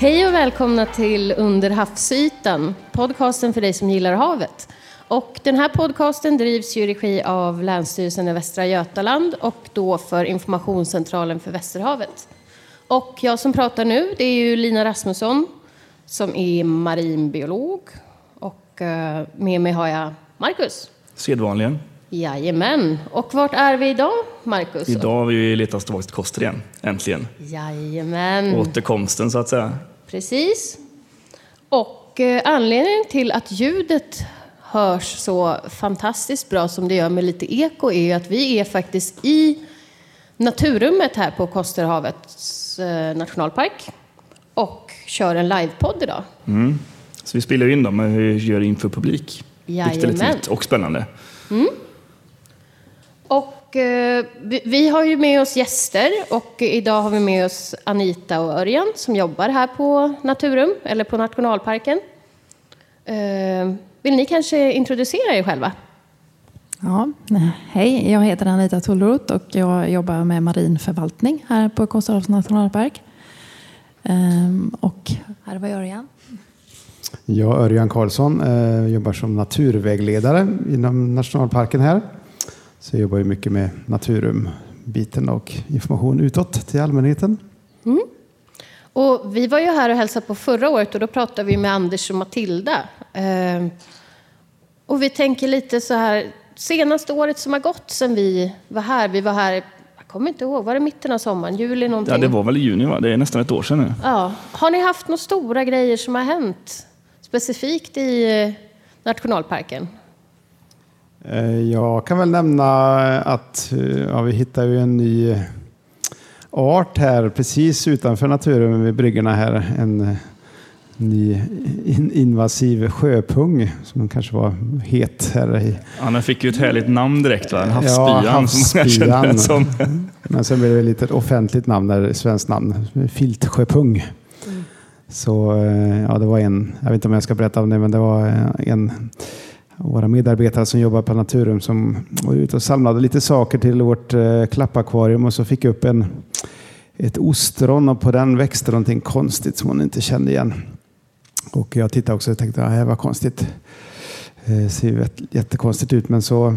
Hej och välkomna till Under havsytan, podcasten för dig som gillar havet. Och den här podcasten drivs i regi av Länsstyrelsen i Västra Götaland och då för Informationscentralen för Västerhavet. Och jag som pratar nu, det är ju Lina Rasmusson som är marinbiolog. Och eh, med mig har jag Marcus. Sedvanligen. Jajamän. Och vart är vi idag, Marcus? Idag har vi letat tillbaka till Koster igen, äntligen. Jajamän. Återkomsten så att säga. Precis. Och eh, anledningen till att ljudet hörs så fantastiskt bra som det gör med lite eko är att vi är faktiskt i naturrummet här på Kosterhavets eh, nationalpark och kör en livepodd idag. Mm. Så vi spelar in dem, vi gör inför publik. Vilket är lite Jajamän. nytt och spännande. Och eh, vi, har ju med oss gäster och idag har vi med oss Anita och Örjan som jobbar här på Naturum, eller på nationalparken. Eh, vill ni kanske introducera er själva? Ja, hej, jag heter Anita Tullroth och jag jobbar med marin förvaltning här på Kosterhavs nationalpark. Ehm, och här var Örjan. Jag, Örjan Karlsson, eh, jobbar som naturvägledare inom nationalparken här. Så jag jobbar ju mycket med naturumbiten och information utåt till allmänheten. Och vi var ju här och hälsade på förra året och då pratade vi med Anders och Matilda. Eh, och vi tänker lite så här, senaste året som har gått sedan vi var här, vi var här, kommer inte ihåg, var det mitten av sommaren, juli någonting? Ja, det var väl i juni, va? Det är nästan ett år sedan nu. Ja. Har ni haft några stora grejer som har hänt specifikt i eh, nationalparken? Eh, Jag kan väl nämna att eh, ja, vi hittar ju en ny art här precis utanför naturen vid bryggorna här. En eh, ny in- invasiv sjöpung som kanske var het här i Ja, den fick ju ett härligt namn direkt, va? En Ja, havsspyan. som. Men sen blev det lite ett offentligt namn, där, svenskt namn, Filtsjöpung. Så eh, ja, det var en, jag vet inte om jag ska berätta om det, men det var eh, en våra medarbetare som jobbar på Naturum som var ute och samlade lite saker till vårt eh, klappakvarium och så fick jag upp en, ett ostron och på den växte någonting konstigt som hon inte kände igen. Och jag tittade också och tänkte, det här var konstigt. Eh, det ser jättekonstigt ut, men så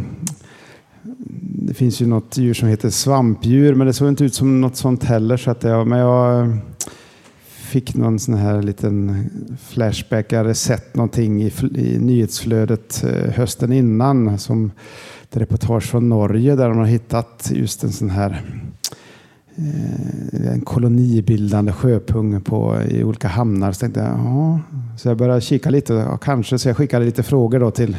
det finns ju något djur som heter svampdjur, men det såg inte ut som något sånt heller. Så att jag, men jag fick någon sån här liten flashback. Jag hade sett någonting i, i nyhetsflödet eh, hösten innan. Som ett reportage från Norge där de har hittat just en sån här eh, en kolonibildande sjöpung på, i olika hamnar. Så tänkte jag, ja. Så jag började kika lite, ja, kanske. Så jag skickade lite frågor då till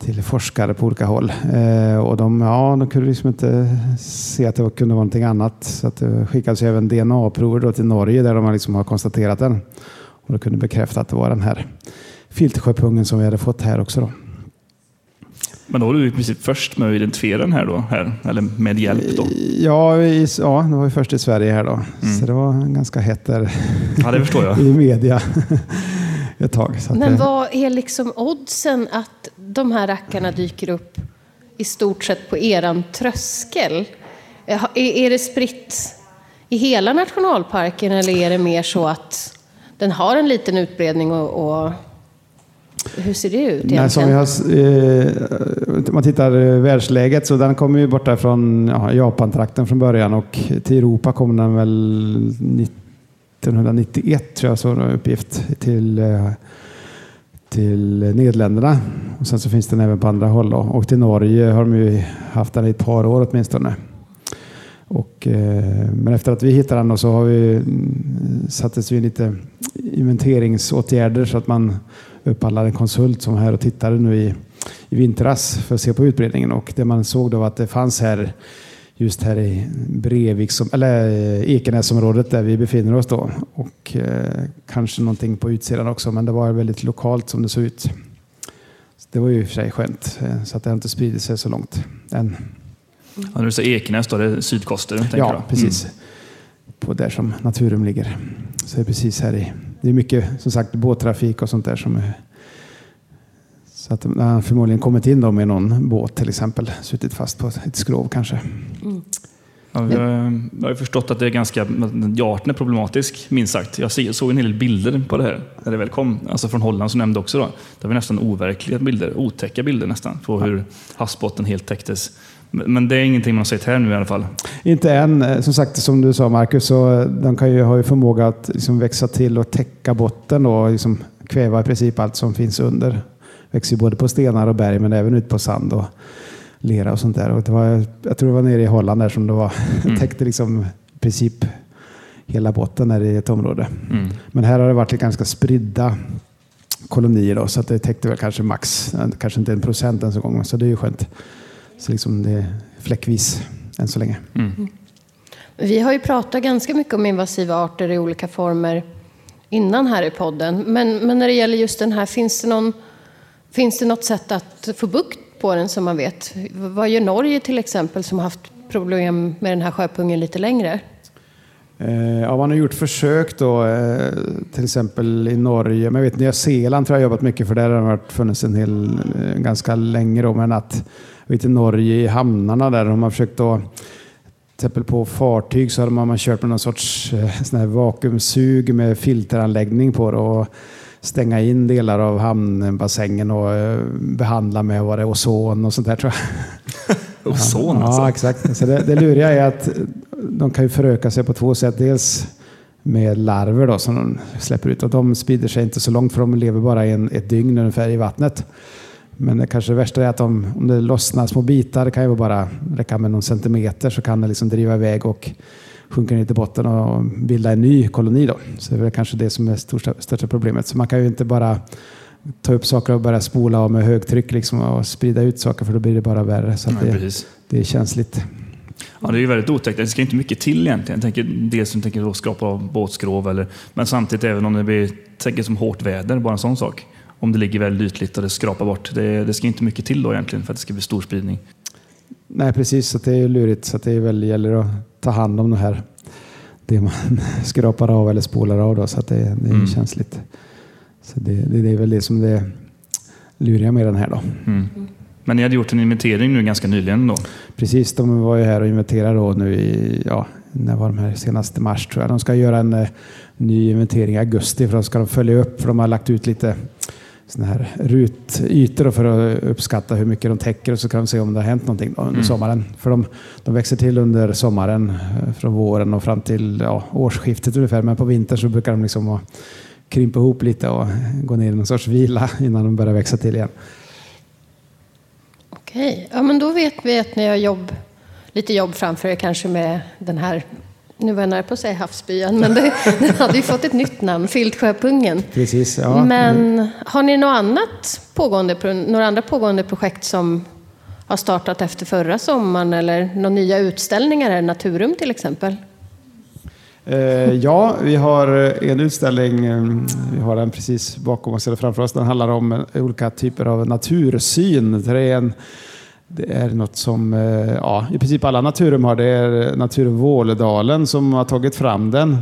till forskare på olika håll. Eh, och de, ja, de kunde liksom inte se att det kunde vara någonting annat. Så att det skickades även DNA-prover till Norge där de liksom har konstaterat den. Och de kunde bekräfta att det var den här filtsjöpungen som vi hade fått här också. Då. Men då var du i princip först med att identifiera den här då, här, eller med hjälp då. Ja, i, ja, det var ju först i Sverige här då. Så det var ganska hett där Ja, det förstår jag. i media ett tag. Så Men vad är liksom oddsen att de här rackarna dyker upp i stort sett på eran tröskel? Eh, Är, det spritt i hela nationalparken eller är det mer så att den har en liten utbredning och, och hur ser det ut Nej, som egentligen? har, eh, man tittar eh, världsläget så den kommer ju borta från ja, Japantrakten från början och till Europa kom den väl 1991 tror jag så en uppgift till, eh, till Nederländerna. Och sen så finns den även på andra håll då. och till Norge har de ju haft den i ett par år åtminstone. Och, eh, men efter att vi hittade den så har vi mm, sattes vi lite inventeringsåtgärder så att man upphandlade en konsult som var här och tittade nu i, i vintras för att se på utbredningen. Och det man såg då var att det fanns här just här i Brevik, som, eller eh, Ekenäsområdet där vi befinner oss då. Och eh, kanske någonting på utsidan också, men det var väldigt lokalt som det såg ut. Så det var ju i och för sig skönt, eh, så att det inte spridit sig så långt än. Ja, när du säger Ekenäs, då är det Sydkoster? Ja, jag. precis. På där som Naturum ligger. Så det är precis här i. Det är mycket som sagt båttrafik och sånt där som är så att när han förmodligen kommit in då med någon båt till exempel, suttit fast på ett skrov kanske. Ja, jag, har ju förstått att det är ganska, ja, arten är problematisk, minst sagt. Jag såg en hel del bilder på det här när det väl kom. Alltså från Holland som nämnde också. Då. Det var nästan overkliga bilder, otäcka bilder nästan, på hur havsbotten helt täcktes. Men det är ingenting man har sett här nu i alla fall? Inte än. Som sagt, som du sa Marcus, så de kan ju ha ju förmåga att liksom växa till och täcka botten och liksom kväva i princip allt som finns under. Växer både på stenar och berg men även ut på sand och lera och sånt där. Och det var, jag tror det var nere i Holland där som det var, mm. täckte liksom i princip hela botten där i ett område. Mm. Men här har det varit ganska spridda kolonier då, så att det täckte väl kanske max, kanske inte en procent ens en gång, så det är ju skönt. Så liksom det är fläckvis än så länge. Mm. Vi har ju pratat ganska mycket om invasiva arter i olika former innan här i podden. Men, men när det gäller just den här, finns det, någon, finns det något sätt att få bukt på den som man vet? Vad gör Norge till exempel som har haft problem med den här sjöpungen lite längre? Eh, ja, man har gjort försök då, eh, till exempel i Norge. Men jag vet Nya Zeeland tror jag jobbat mycket för där har det funnits en hel, eh, ganska länge. Då, men att, vet i Norge i hamnarna där har man försökt då, till exempel på fartyg så har man, kört med någon sorts sån här vakuumsug med filteranläggning på det och stänga in delar av hamnbassängen och behandla med vad det ozon och sånt där tror jag. ozon ja, alltså? Ja, exakt. Så det, det luriga är att de kan ju föröka sig på två sätt. Dels med larver då, som de släpper ut och de sprider sig inte så långt för de lever bara en, ett dygn ungefär i vattnet. Men det kanske värsta är att de, om det lossnar små bitar, det kan ju bara räcka med någon centimeter, så kan det liksom driva iväg och sjunka ner till botten och bilda en ny koloni. Då. Så det är kanske det som är största, största problemet. Så man kan ju inte bara ta upp saker och börja spola av med högtryck liksom och sprida ut saker för då blir det bara värre. Så Nej, det, det är känsligt. Ja, det är ju väldigt otäckt. Det ska inte mycket till egentligen. Jag tänker dels som tänker skrapa av båtskrov, eller, men samtidigt även om det blir tänker som hårt väder, bara en sån sak. Om det ligger väldigt ytligt och det skrapar bort. Det, det ska inte mycket till då egentligen för att det ska bli stor spridning. Nej, precis. Så det är lurigt. Så det är väl, gäller att ta hand om det här. Det man skrapar av eller spolar av. Då, så att det, det är mm. känsligt. Så det, det, det, är väl det som det luriga med den här. Då. Mm. Men ni hade gjort en inventering nu ganska nyligen då? Precis, de var ju här och inventerade då nu i, ja, när var de här senaste mars tror jag. De ska göra en eh, ny inventering i augusti för då ska de följa upp för de har lagt ut lite såna här rutytor för att uppskatta hur mycket de täcker och så kan de se om det har hänt någonting under mm. sommaren. För de, de, växer till under sommaren, eh, från våren och fram till ja, årsskiftet ungefär. Men på vintern så brukar de liksom krympa ihop lite och gå ner i någon sorts vila innan de börjar växa till igen. Okej, ja, men då vet vi att ni har jobb, lite jobb framför er kanske med den här nu var jag nära på att säga havsbyen, men det, den hade ju fått ett nytt namn, Filtsjöpungen. Precis, ja. Men har ni något annat pågående, några andra pågående projekt som har startat efter förra sommaren eller några nya utställningar, Naturum till exempel? Eh, ja, vi har en utställning, eh, vi har den precis bakom oss eller framför oss. Den handlar om eh, olika typer av natursyn. Det är, en, det är något som eh, ja, i princip alla Naturum har. Det är Naturum Våledalen som har tagit fram den.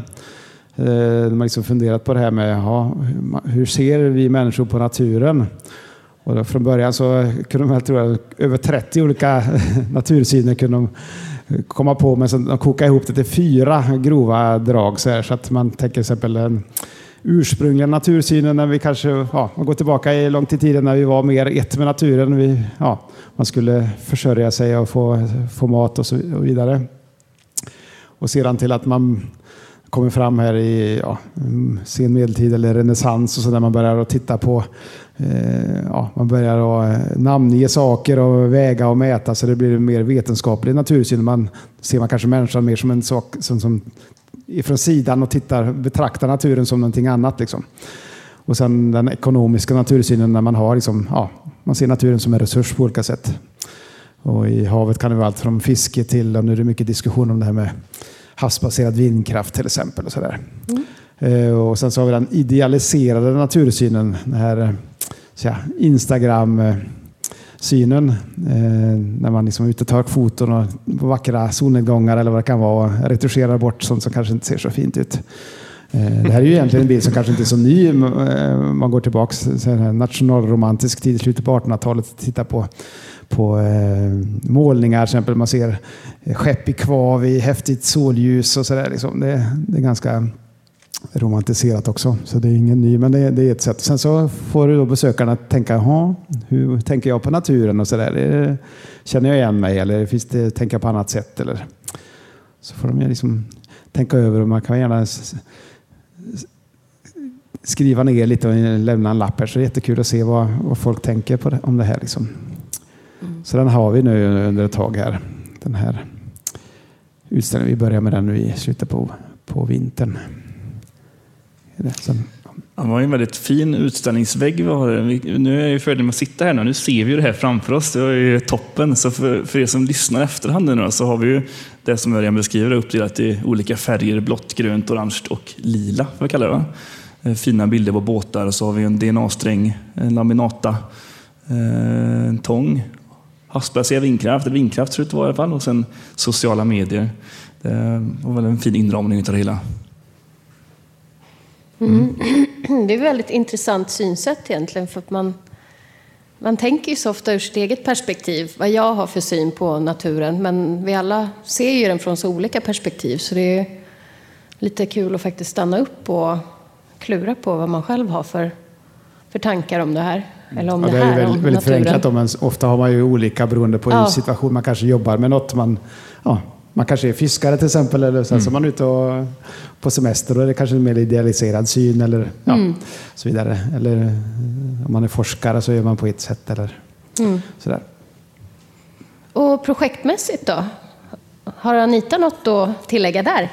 Eh, de har liksom funderat på det här med ja, hur ser vi människor på naturen? Och från början så kunde de, tror jag, över 30 olika natursyner kunde de eh, komma på, men sen kokade ihop det till fyra grova drag. Så, här, så att man tänker till exempel en, ursprungliga natursynen när vi kanske ja, man går tillbaka i långt i tiden när vi var mer ett med naturen. Vi, ja, man skulle försörja sig och få, få mat och så vidare. Och sedan till att man kommer fram här i ja, sen medeltid eller renässans och så där man börjar att titta på Eh, ja, man börjar att eh, namnge saker och väga och mäta så det blir en mer vetenskaplig natursyn. Man ser man kanske människan mer som en sak som, som ifrån sidan och tittar, betraktar naturen som någonting annat. Liksom. Och sen den ekonomiska natursynen när man har liksom, ja, man ser naturen som en resurs på olika sätt. Och I havet kan det vara allt från fiske till, och nu är det mycket diskussion om det här med havsbaserad vindkraft till exempel. Och, så där. Mm. Eh, och sen så har vi den idealiserade natursynen. Den här Instagram-synen. Eh, när man liksom är ute och tar foton och på vackra solnedgångar eller vad det kan vara och retuscherar bort sånt som kanske inte ser så fint ut. Eh, det här är ju egentligen en bild som kanske inte är så ny. Eh, man går tillbaka till nationalromantisk tid i slutet på 1800-talet och tittar på, på eh, målningar. Till exempel man ser skepp i kvav i häftigt solljus och sådär. Liksom. Det, det är ganska romantiserat också. Så det är ingen ny, men det, det är ett sätt. Sen så får du då besökarna tänka, Jaha, hur tänker jag på naturen och sådär. Känner jag igen mig eller finns det tänka på annat sätt? Eller, så får de liksom tänka över och man kan gärna skriva ner lite och lämna en lapp här. Så det är jättekul att se vad, vad folk tänker på det, om det här. Liksom. Mm. Så den har vi nu under ett tag här. Den här utställningen. Vi börjar med den nu i slutet på, på vintern. Sen, det var en väldigt fin utställningsvägg vi har. Nu är jag färdig med att sitta här nu. Nu ser vi det här framför oss. Det är ju toppen. Så för, för er som lyssnar efterhand nu så har vi ju det som Örjan beskriver uppdelat i olika färger. Blått, grönt, orange och lila. Vad vi kallar det, va? Eh, fina bilder på båtar. Och så har vi en DNA-sträng, en laminata, eh, en tång, havsbaserad vindkraft, eller vindkraft det ut det vara i alla fall. Och sen sociala medier. Det var väl en fin inramning av det hela. Mm. Det är ett väldigt intressant synsätt egentligen. För att man, man tänker ju så ofta ur sitt eget perspektiv, vad jag har för syn på naturen. Men vi alla ser ju den från så olika perspektiv. Så det är lite kul att faktiskt stanna upp och klura på vad man själv har för, för tankar om det här. Eller om ja, det, här, är väldigt, väldigt förenklat. Om man, ofta har man ju olika beroende på ja. situation. Man kanske jobbar med något. Man, ja, man kanske är fiskare till exempel, eller sen mm. så är man ute och, på semester. Är det kanske en mer idealiserad syn eller ja, mm. så vidare. Eller om man är forskare så gör man på ett sätt. Eller mm. sådär. Och projektmässigt då? Har Anita något att tillägga där?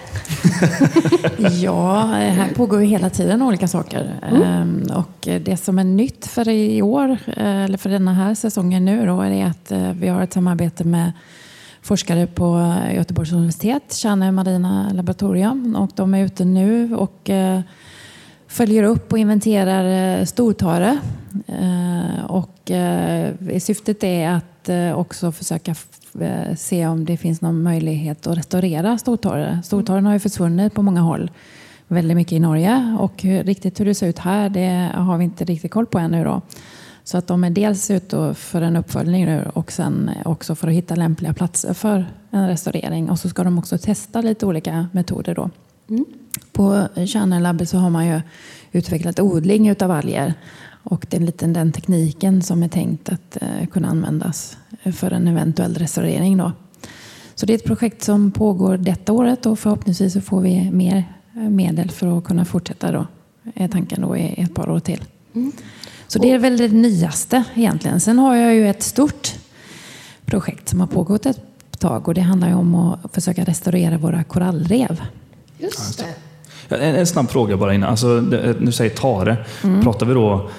ja, här pågår ju hela tiden olika saker. Mm. Ehm, och det som är nytt för i år, eller för denna här säsongen nu, då, är att eh, vi har ett samarbete med forskare på eh, Göteborgs universitet, Tjärnö marina laboratorium. Och de är ute nu och eh, följer upp och inventerar eh, stortare. Och syftet är att också försöka se om det finns någon möjlighet att restaurera Stortare. Stortaren har ju försvunnit på många håll. Väldigt mycket i Norge och riktigt hur det ser ut här det har vi inte riktigt koll på ännu. Då. Så att de är dels ute för en uppföljning nu och sen också för att hitta lämpliga platser för en restaurering. Och så ska de också testa lite olika metoder då. Mm. På Kärnelabbet så har man ju utvecklat odling utav alger. Och det är lite den tekniken som är tänkt att eh, kunna användas för en eventuell restaurering. Då. Så det är ett projekt som pågår detta året och förhoppningsvis så får vi mer eh, medel för att kunna fortsätta då, är tanken då i ett par år till. Mm. Så det är väl det nyaste egentligen. Sen har jag ju ett stort projekt som har pågått ett tag och det handlar ju om att försöka restaurera våra korallrev. Just det. En, en snabb fråga bara innan. Alltså, nu säger tare. Mm. Pratar vi då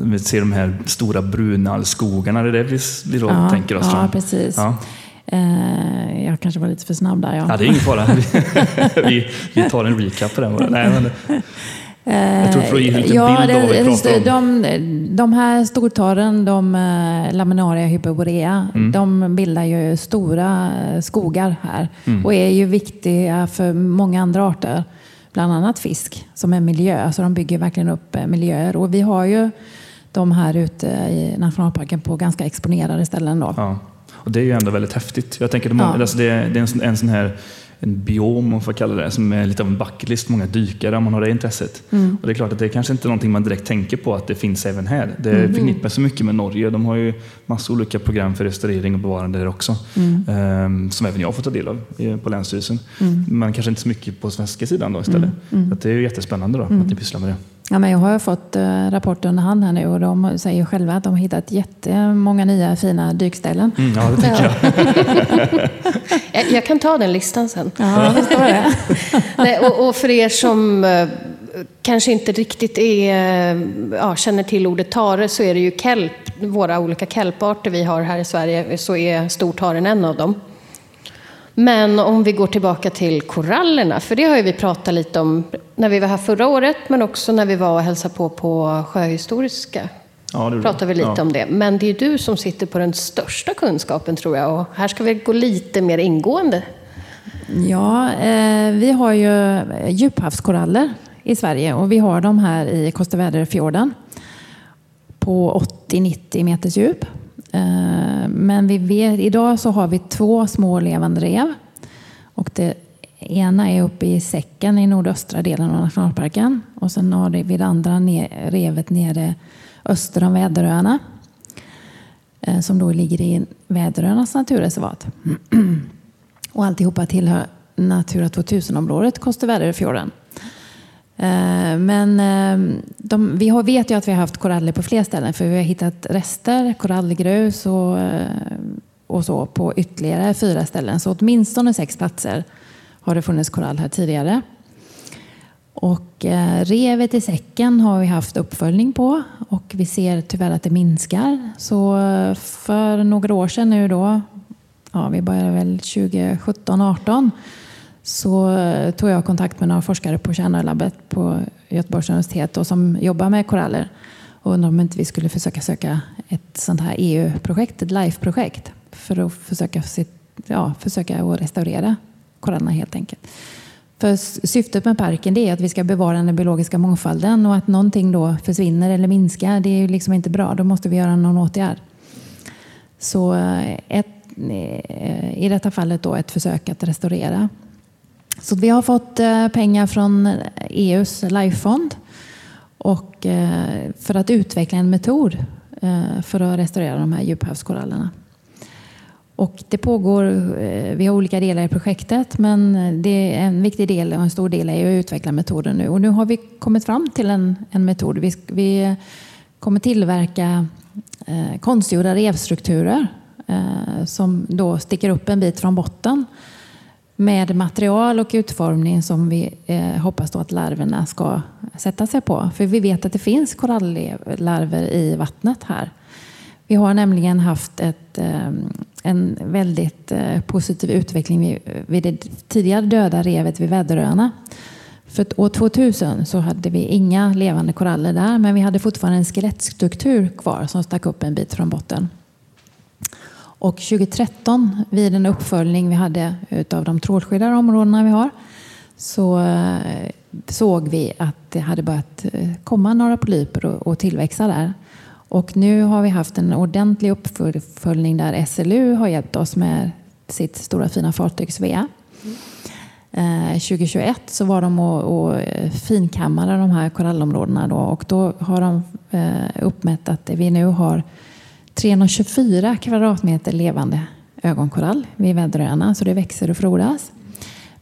vi ser de här stora brunallskogarna, det är det vi, vi då ja, tänker oss? Ja, precis. Ja. Eh, jag kanske var lite för snabb där. Ja, ja det är ingen fara. vi, vi tar en recap på den. Nej, men, jag tror för att ge lite ja, bild av vad vi pratar om. De, de här stortaren, de eh, Laminaria hyperborea, mm. de bildar ju stora eh, skogar här mm. och är ju viktiga för många andra arter. Bland annat fisk som är miljö, så de bygger verkligen upp eh, miljöer. Och vi har ju de här ute i nationalparken på ganska exponerade ställen. Då. Ja. Och det är ju ändå väldigt häftigt. Jag tänker, ja. alltså det, det är en, en sån här en biom, om man får kalla det, som är lite av en bucketlist många dykare om man har det intresset. Mm. Och det är klart att det är kanske inte är någonting man direkt tänker på att det finns även här. Det mm. förknippas så mycket med Norge. De har ju massa olika program för restaurering och bevarande där också. Mm. Um, som även jag får ta del av på Länsstyrelsen. Mm. Men kanske inte så mycket på svenska sidan då istället. Mm. mm. Så det är ju jättespännande då, att ni pysslar med det. Ja, men jag har fått äh, rapporter under hand här nu och de säger själva att de har hittat jättemånga nya fina dykställen. Mm, ja, det tycker jag. jag. jag. kan ta den listan sen. Ja, det står det. Nej, och, och, för er som äh, kanske inte riktigt är, äh, ja, känner till ordet tare så är det ju kelp, våra olika kelparter vi har här i Sverige, så är stortaren en av dem. Men om vi går tillbaka till korallerna, för det har vi pratat lite om när vi var här förra året, men också när vi var och hälsade på på Sjöhistoriska. Ja, det pratade vi lite ja. om det. Men det är du som sitter på den största kunskapen tror jag. Och här ska vi gå lite mer ingående. Ja, eh, vi har ju djuphavskoraller i Sverige och vi har dem här i Kosterväderfjorden på 80-90 meters djup. Eh, men vi vet, idag så har vi två små levande rev. Och det ena är uppe i Säcken i nordöstra delen av nationalparken. Och sen har vi det andra revet nere öster om Väderöarna. Eh, som då ligger i Väderöarnas naturreservat. Och alltihopa tillhör Natura 2000-området Kosteväderöfjorden. Eh, men ehm, de, vi vet ju att vi har haft koraller på fler ställen för vi har hittat rester, korallgrus och, eh, och så på ytterligare fyra ställen. Så åtminstone sex platser har det funnits korall här tidigare. Och eh, revet i säcken har vi haft uppföljning på och vi ser tyvärr att det minskar. Så för några år sedan nu då, ja vi började väl 2017-18, så eh, tog jag kontakt med några forskare på Kärnölabbet på Göteborgs universitet och som jobbar med koraller och undrade om inte vi skulle försöka söka ett sånt här EU-projekt, ett LIFE-projekt för att försöka, ja, försöka att restaurera korallerna helt enkelt. För syftet med parken är att vi ska bevara den biologiska mångfalden och att någonting då försvinner eller minskar, det är ju liksom inte bra. Då måste vi göra någon åtgärd. Så eh, ett, eh, i detta fallet då ett försök att restaurera. Så vi har fått eh, pengar från EUs Lifefond och eh, för att utveckla en metod eh, för att restaurera de här djuphavskorallerna. Och det pågår, vi har olika delar i projektet, men det är en viktig del och en stor del är att utveckla metoden nu. Och nu har vi kommit fram till en, en metod. Vi, vi kommer tillverka eh, konstgjorda revstrukturer eh, som då sticker upp en bit från botten med material och utformning som vi eh, hoppas då att larverna ska sätta sig på. För vi vet att det finns korallarver i vattnet här. Vi har nämligen haft ett, eh, en väldigt eh, positiv utveckling vid det tidigare döda revet vid Väderöarna. För år 2000 så hade vi inga levande koraller där, men vi hade fortfarande en skelettstruktur kvar som stack upp en bit från botten. Och 2013, vid en uppföljning vi hade av de trålskyddade områdena vi har, så eh, såg vi att det hade börjat komma några polyper och tillväxa där. Och nu har vi haft en ordentlig uppföljning där SLU har hjälpt oss med sitt stora fina fartyg Svea. Mm. 2021 så var de och, och finkammade de här korallområdena då, och då har de eh, uppmätt att vi nu har 324 kvadratmeter levande ögonkorall vid Väderöarna, så det växer och frodas.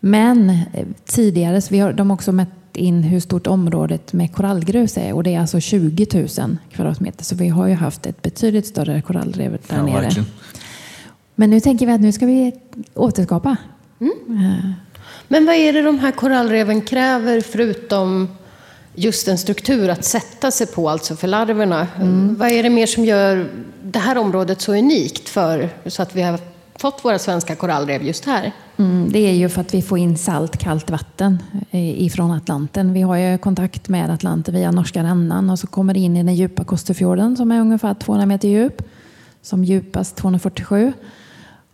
Men eh, tidigare, så vi har, de har också mätt in hur stort området med korallgrus är och det är alltså 20 000 kvadratmeter. Så vi har ju haft ett betydligt större korallrev där ja, nere. Verkligen. Men nu tänker vi att nu ska vi återskapa. Mm. Uh. Men vad är det de här korallreven kräver förutom just en struktur att sätta sig på, alltså för larverna? Mm. Vad är det mer som gör det här området så unikt för så att vi har fått våra svenska korallrev just här? Mm, det är ju för att vi får in salt, kallt vatten eh, ifrån Atlanten. Vi har ju kontakt med Atlanten via norska rännan och så kommer det in i den djupa Kosterfjorden som är ungefär 200 meter djup, som djupast 247.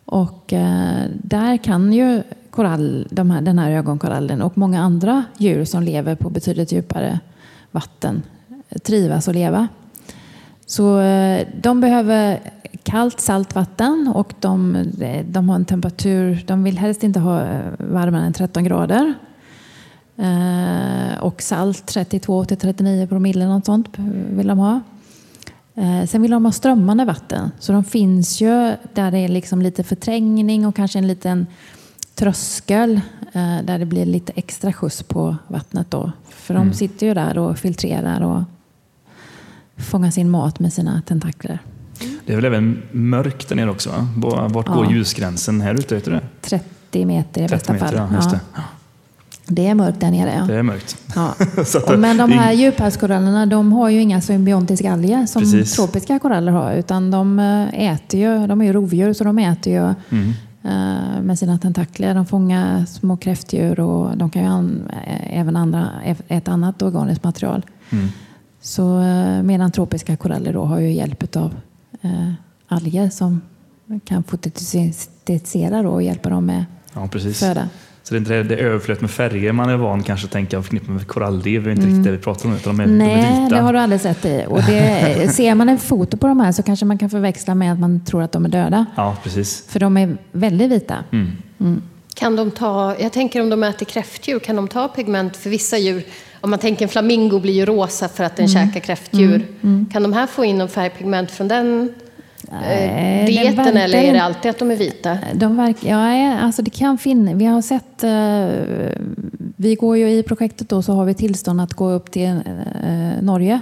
Och eh, där kan ju korall, de här, den här ögonkorallen och många andra djur som lever på betydligt djupare vatten eh, trivas och leva. Så eh, de behöver kallt saltvatten och de, eh, de har en temperatur, de vill helst inte ha varmare än 13 grader. Och salt 32 till 39 promille, något sånt vill de ha. Sen vill de ha strömmande vatten, så de finns ju där det är liksom lite förträngning och kanske en liten tröskel eh, där det blir lite extra skjuts på vattnet då. För de mm. sitter ju där och filtrerar och fångar sin mat med sina tentakler. Det är väl även mörkt där nere också? Va? Vart går ja. ljusgränsen här ute? Du det? 30 meter i bästa fall. Ja, just det. Ja. det är mörkt där nere. Ja. Det är mörkt. Ja. Men de här djuphavskorallerna de har ju inga symbiontiska alger som Precis. tropiska koraller har. Utan de eh, äter ju, de är ju rovdjur så de äter ju mm. Eh, med sina tentakler. De fångar små kräftdjur och de kan ju även andra, ett annat organiskt material. Mm. Så eh, medan tropiska koraller då har ju hjälp av eh, alger som kan fotosyntesera och hjälpa dem med ja, precis. föda. Så det är inte det, det överflödet med färger man är van kanske att tänka och förknippa med korallrev. Det är inte riktigt det vi pratar om, utan de är, de är Nej, vita. det har du alldeles rätt i. Och det, ser man en foto på de här så kanske man kan förväxla med att man tror att de är döda. Ja, precis. För de är väldigt vita. Mm. Kan de ta, jag tänker om de äter kräftdjur, kan de ta pigment för vissa djur? Om man tänker en flamingo blir ju rosa för att den käkar kräftdjur. Kan de här få in någon färgpigment från den Nej, det dieten verkar eller är det alltid att de är vita? De verk, ja, alltså det kan finnas. Vi har sett, eh, vi går ju i projektet då så har vi tillstånd att gå upp till eh, Norge,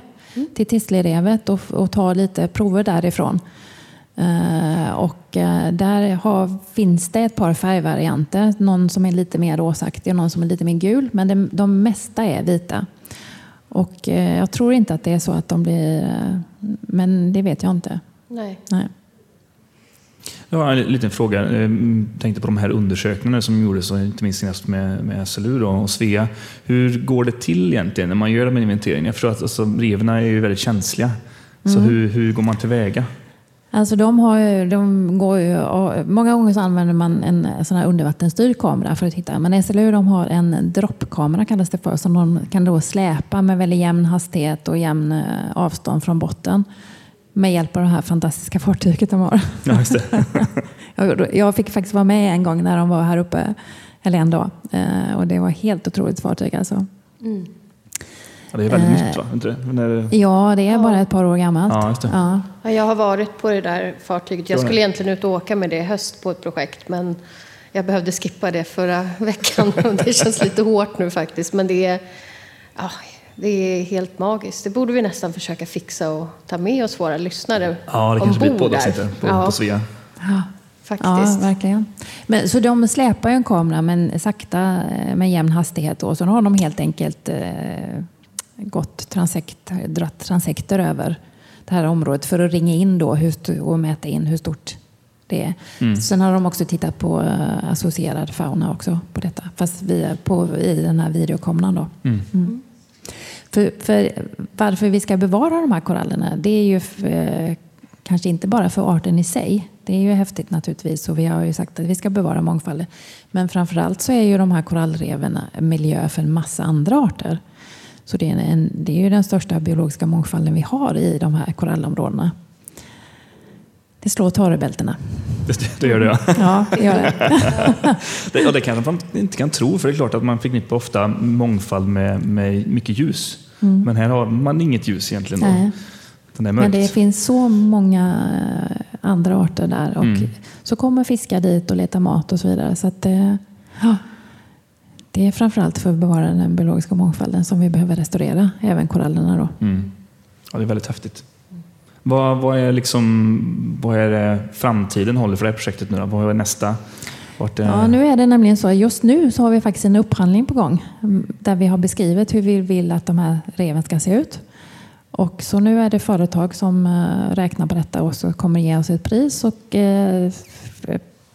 till Tislerevet och, och ta lite prover därifrån. Eh, och eh, där har, finns det ett par färgvarianter. Någon som är lite mer rosaktig och någon som är lite mer gul. Men det, de mesta är vita. Och eh, jag tror inte att det är så att de blir... Eh, men det vet jag inte. Nej. Nej. Jag har en liten fråga. Jag tänkte på de här undersökningarna som gjordes, inte minst senast med, med SLU då, och Svea. Hur går det till egentligen när man gör de här inventeringarna? Jag förstår att alltså, reven är ju väldigt känsliga. Så hur, hur går man tillväga? Alltså de har ju, de går ju, många gånger så använder man en sån här undervattensstyrd kamera för att titta. Men SLU de har en droppkamera kallas det för som de kan då släpa med väldigt jämn hastighet och jämn eh, avstånd från botten. Med hjälp av det här fantastiska fartyget de har. Ja, just det. Jag- fick faktiskt vara med en gång när de var här uppe, eller en dag. Eh, Och det var helt otroligt fartyg alltså. Ja, det är väldigt Eh, nytt va? Inte det? Men är det... Ja, det är bara ett par år gammalt. Ja, just det. Ja. Ja, jag har varit på det där fartyget. Jag skulle egentligen ut och åka med det i höst på ett projekt, men jag behövde skippa det förra veckan. Det känns lite hårt nu faktiskt, men det är, ja, det är helt magiskt. Det borde vi nästan försöka fixa och ta med oss våra lyssnare Ja, det kanske blir ett poddavsnitt på, Ja, på Svea. faktiskt. Ja, verkligen. Men, så de släpar ju en kamera men sakta eh, med jämn hastighet. Och så har de helt enkelt eh, gått transekt, dratt transekter över det här området för att ringa in då hur, och mäta in hur stort det är. Sen har de också tittat på eh, associerad fauna också på detta. Fast via, på, i den här videokameran då. Mm. För, för varför vi ska bevara de här korallerna, det är ju för, kanske inte bara för arten i sig. Det är ju häftigt naturligtvis och vi har ju sagt att vi ska bevara mångfalden. Men framförallt så är ju de här korallreven miljö för en massa andra arter. Så det är, en, det är ju den största biologiska mångfalden vi har i de här korallområdena. Det slår torrbältena. Det, det gör det ja. Ja, det gör det. det. Ja, det kanske man inte kan tro, för det är klart att man förknippar ofta mångfald med, med mycket ljus. Men här har man inget ljus egentligen. Mm. Nej. Det är Men det finns så många eh, andra arter där. Och Mm. Så kommer fiskar dit och letar mat och så vidare. Så att, eh, ja, det är framförallt för att bevara den biologiska mångfalden som vi behöver restaurera. Även korallerna då. Mm. Ja, det är väldigt häftigt. Vad, vad, är liksom, vad är det framtiden håller för det här projektet nu då? Vad är nästa? Vart är... Ja, nu är det nämligen så. Just nu så har vi faktiskt en upphandling på gång. Mm, där vi har beskrivit hur vi vill att de här reven ska se ut. Och så nu är det företag som eh, räknar på detta och så kommer ge oss ett pris. Och eh,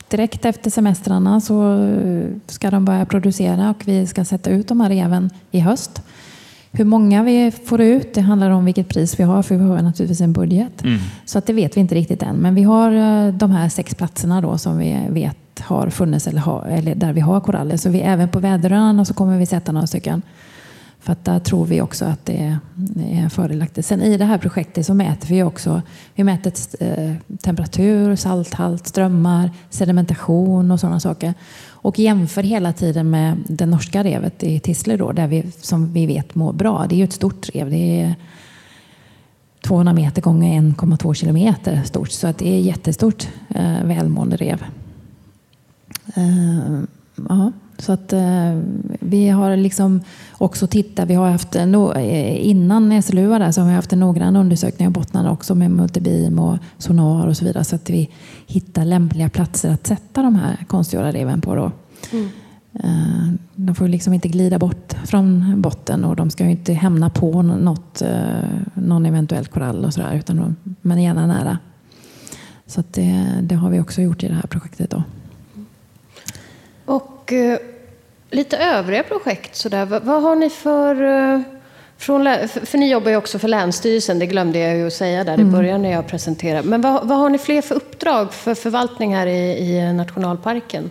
direkt efter semestrarna så eh, ska de börja producera och vi ska sätta ut de här reven i höst. Hur många vi får ut, det handlar om vilket pris vi har, för vi har naturligtvis en budget. Mm. Så att det vet vi inte riktigt än. Men vi har eh, de här sex platserna då som vi vet har funnits eller, har, eller där vi har koraller. Så vi, även på väderöarna så kommer vi sätta några stycken. För att där tror vi också att det är fördelaktigt. Sen i det här projektet så mäter vi också vi mäter eh, temperatur, salthalt, strömmar, sedimentation och sådana saker. Och jämför hela tiden med det norska revet i Tisle då, där vi, som vi vet mår bra. Det är ju ett stort rev. Det är 200 meter gånger 1,2 kilometer stort. Så att det är jättestort eh, välmående rev. Eh, ja, så att eh, vi har liksom också tittat, vi har haft no, eh, innan SLU var där så har vi haft en noggrann undersökning av bottnarna också med multibeam och sonar och så vidare så att vi hittar lämpliga platser att sätta de här konstgjorda reven på. Då. Eh, De får liksom inte glida bort från botten och de ska ju inte hämna på något, eh, någon eventuell korall och sådär, utan de, men gärna nära. Så det, det har vi också gjort i det här projektet. Då. Och eh, lite övriga projekt sådär. Vad, vad har ni för... Eh, från, för, ni jobbar ju också för Länsstyrelsen, det glömde jag ju att säga där i början när jag presenterade. Men vad, vad har ni fler för uppdrag för förvaltning här i, i nationalparken?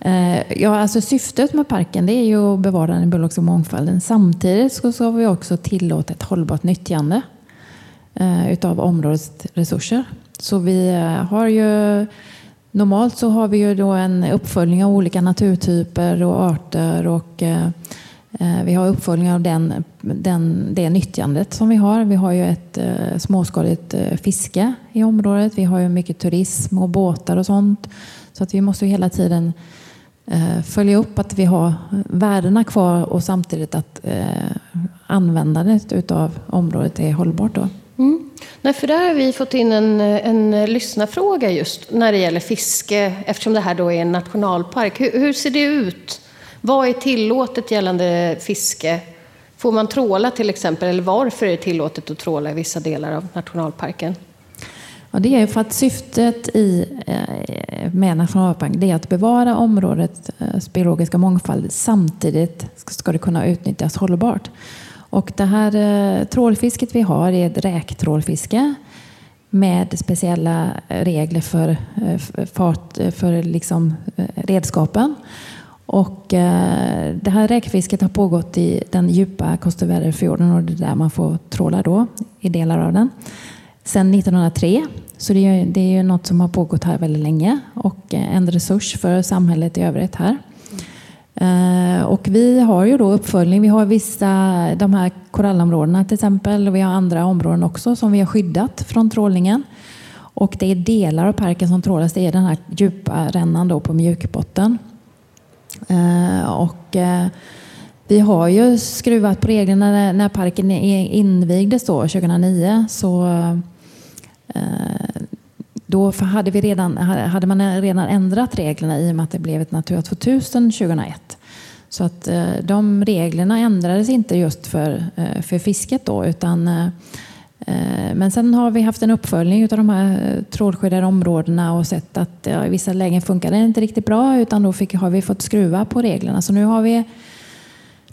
Eh, ja, alltså syftet med parken det är ju att bevara den biologiska mångfalden. Samtidigt så ska vi också tillåta ett hållbart nyttjande eh, utav områdets resurser. Så vi har ju Normalt så har vi ju då en uppföljning av olika naturtyper och arter och eh, eh, vi har uppföljning av den, den, det nyttjandet som vi har. Vi har ju ett eh, småskaligt fiske i området. Vi har ju mycket turism och båtar och sånt. Så att vi måste hela tiden följa upp att vi har värdena kvar och samtidigt att användandet av området är hållbart. Då. Mm. Nej, för där har vi fått in en, en lyssnarfråga just när det gäller fiske eftersom det här då är en nationalpark. Hur, hur ser det ut? Vad är tillåtet gällande fiske? Får man tråla till exempel eller varför är det tillåtet att tråla i vissa delar av nationalparken? Ja, det är för att syftet i, eh, med nationalparken är att bevara områdets eh, biologiska mångfald. Samtidigt ska det kunna utnyttjas hållbart. Och det här eh, trålfisket vi har är ett räktrålfiske med speciella regler för, eh, fart, eh, för liksom eh, redskapen. Och det här räkfisket har pågått i den djupa Kostervärderfjorden och det är där man får tråla då, i delar av den sedan 1903. Så det är, det är ju något som har pågått här väldigt länge och en resurs för samhället i övrigt här. Eh, och vi har ju då uppföljning. Vi har vissa, de här korallområdena till exempel, och vi har andra områden också som vi har skyddat från trålningen. Och det är delar av parken som trålas. Det är den här djupa rännan då på mjukbotten. Eh, och eh, vi har ju skruvat på reglerna när parken invigdes då 2009. Så då hade, vi redan, hade man redan ändrat reglerna i och med att det blev ett Natura 2000 2001. Så att eh, de reglerna ändrades inte just för, eh, för fisket då utan eh, men sen har vi haft en uppföljning av de här trålskyddade områdena och sett att ja, i vissa lägen funkar det inte riktigt bra utan då fick, har vi fått skruva på reglerna. Så nu har vi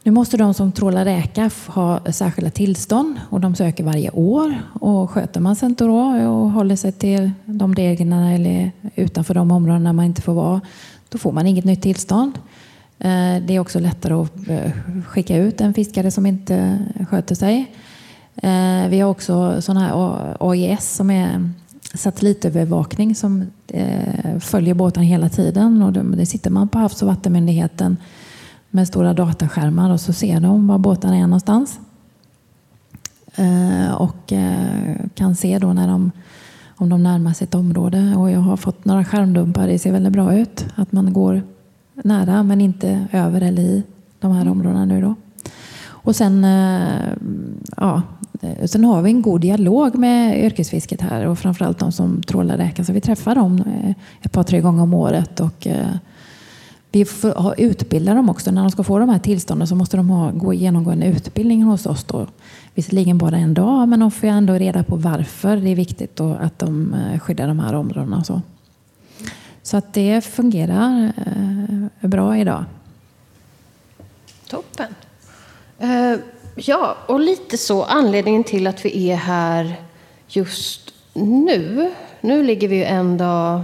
nu måste de som trålar räka ha särskilda tillstånd och de söker varje år. Och sköter man sig inte då och håller sig till de reglerna eller utanför de områdena man inte får vara, då får man inget nytt tillstånd. Eh, det är också lättare att eh, skicka ut en fiskare som inte sköter sig. Eh, vi har också sådana här AIS som är satellitövervakning som följer båten hela tiden. Och det sitter man på Havs och vattenmyndigheten med stora dataskärmar och så ser de var båtarna är någonstans. Eh, och eh, kan se då när de, om de närmar sig ett område. Och jag har fått några skärmdumpar, det ser väldigt bra ut. Att man går nära men inte över eller i de här områdena nu då. Och sen, eh, ja, eh, sen har vi en god dialog med yrkesfisket här och framförallt de som trålar räka. Så vi träffar dem eh, ett par, tre gånger om året och eh, vi får utbilda dem också. När de ska få de här tillstånden så måste de ha, gå genomgå en utbildning hos oss. Då. Visserligen bara en dag, men de får ändå reda på varför det är viktigt då att de eh, skyddar de här områdena. Och så. så att det fungerar eh, bra idag. Toppen. Eh, ja, och lite så anledningen till att vi är här just nu. Nu ligger vi ju en dag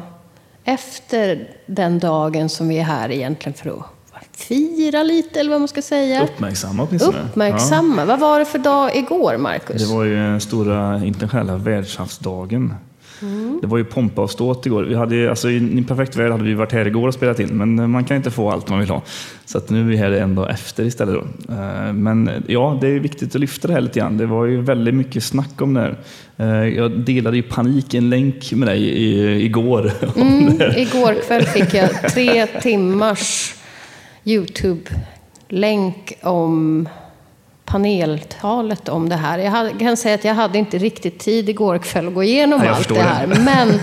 efter den dagen som vi är här egentligen för att fira lite, eller vad man ska säga. Uppmärksamma åtminstone. Uppmärksamma. Ja. Vad var det för dag igår, Marcus? Det var ju den stora internationella världshavsdagen. Mm. Det var ju pompa och ståt igår. Vi hade, alltså, I en perfekt värld hade vi varit här igår och spelat in, men man kan inte få allt man vill ha. Så nu är vi här en dag efter istället. Då. Eh, men ja, det är viktigt att lyfta det här lite grann. Det var ju väldigt mycket snack om det här. Eh, jag delade ju panik en länk med dig igår. Mm, igår kväll fick jag tre timmars YouTube-länk om paneltalet om det här. Jag kan säga att jag hade inte riktigt tid igår kväll att gå igenom ja, allt det här. Det. Men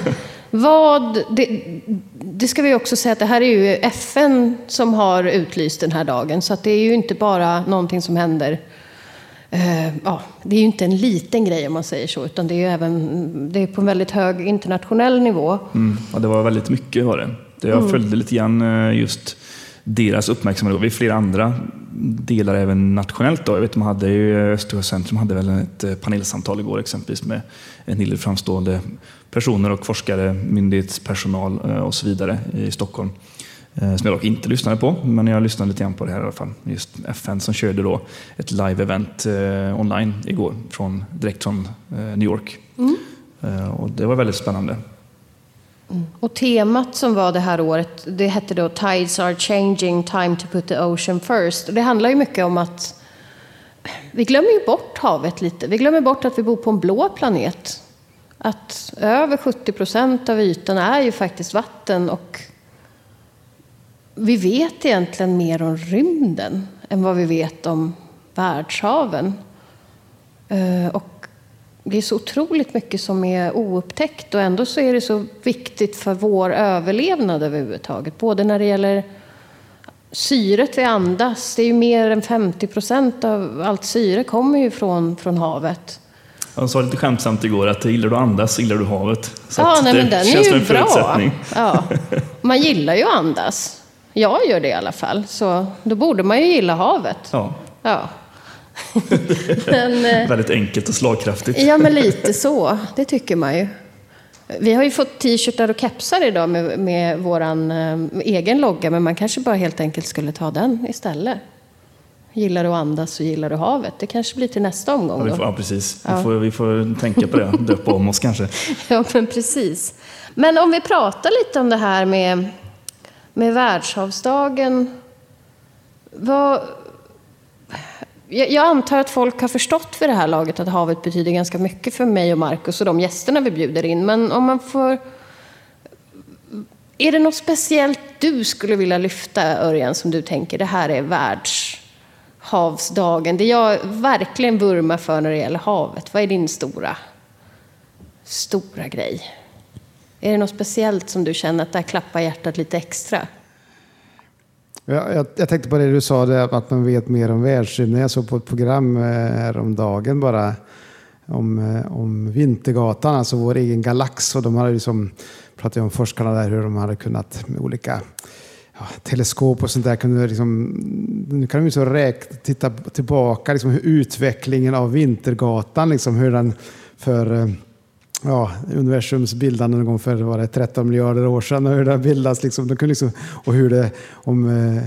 vad, det, det, ska vi också säga att det här är ju FN som har utlyst den här dagen. Så det är ju inte bara någonting som händer Uh, ja, det är ju inte en liten grej om man säger så, utan det är, även, det är på en väldigt hög internationell nivå. Mm, ja, det var väldigt mycket var det. Jag mm. följde lite grann eh, just deras uppmärksamhet. Vi flera andra delar även nationellt. Då. Jag vet, de hade ju, Östersjöcentrum hade väl ett eh, panelsamtal igår exempelvis med en del framstående personer och forskare, myndighetspersonal och så vidare i Stockholm. Eh, som jag dock inte lyssnade på, men jag lyssnade lite grann på det här i alla fall. Just FN som körde då ett live-event eh, online igår, från, direkt från eh, New York. Mm. Eh, och det var väldigt spännande. Mm. Och temat som var det här året, det hette då Tides are changing, time to put the ocean first. Och det handlar ju mycket om att vi glömmer ju bort havet lite. Vi glömmer bort att vi bor på en blå planet. Att över 70 procent av ytan är ju faktiskt vatten och vi vet egentligen mer om rymden än vad vi vet om världshaven. Eh, och det är så otroligt mycket som är oupptäckt och ändå så är det så viktigt för vår överlevnad överhuvudtaget. Både när det gäller syret vi andas. Det är ju mer än 50 procent av allt syre kommer ju från, från havet. Jag sa lite skämtsamt igår att gillar du andas gillar du havet. Så ja, nej, men den är ju bra. Ja. Man gillar ju att andas. Jag gör det i alla fall, så då borde man ju gilla havet. Ja. ja. Men, eh, Väldigt enkelt och slagkraftigt. ja, men lite så. Det tycker man ju. Vi har ju fått t-shirtar och kepsar idag med, med vår eh, egen logga, men man kanske bara helt enkelt skulle ta den istället. Gillar du att andas och gillar du havet? Det kanske blir till nästa omgång. Ja, får, ja precis. Ja. Vi, får, vi får tänka på det, döpa om oss kanske. ja, men precis. Men om vi pratar lite om det här med med världshavsdagen. Vad, jag antar att folk har förstått för det här laget att havet betyder ganska mycket för mig och Markus och de gästerna vi bjuder in. Men om man får... Är det något speciellt du skulle vilja lyfta, Örjan, som du tänker det här är världshavsdagen? Det jag verkligen vurmar för när det gäller havet. Vad är din stora, stora grej? Är det något speciellt som du känner att där klappar hjärtat lite extra? Jag, jag, jag, tänkte på det du sa, det, att man vet mer om världsrymden. Jag såg på ett program eh, häromdagen bara om, eh, om Vintergatan, alltså vår egen galax. Och de hade liksom, pratade om forskarna där hur de hade kunnat med olika ja, teleskop och sånt där kunde liksom, nu kan de så räkna, titta tillbaka liksom hur utvecklingen av Vintergatan, liksom hur den för eh, ja, universums bildande någon gång för var det 13 miljarder år sedan och hur det har bildats. Liksom, de liksom, och hur det om eh,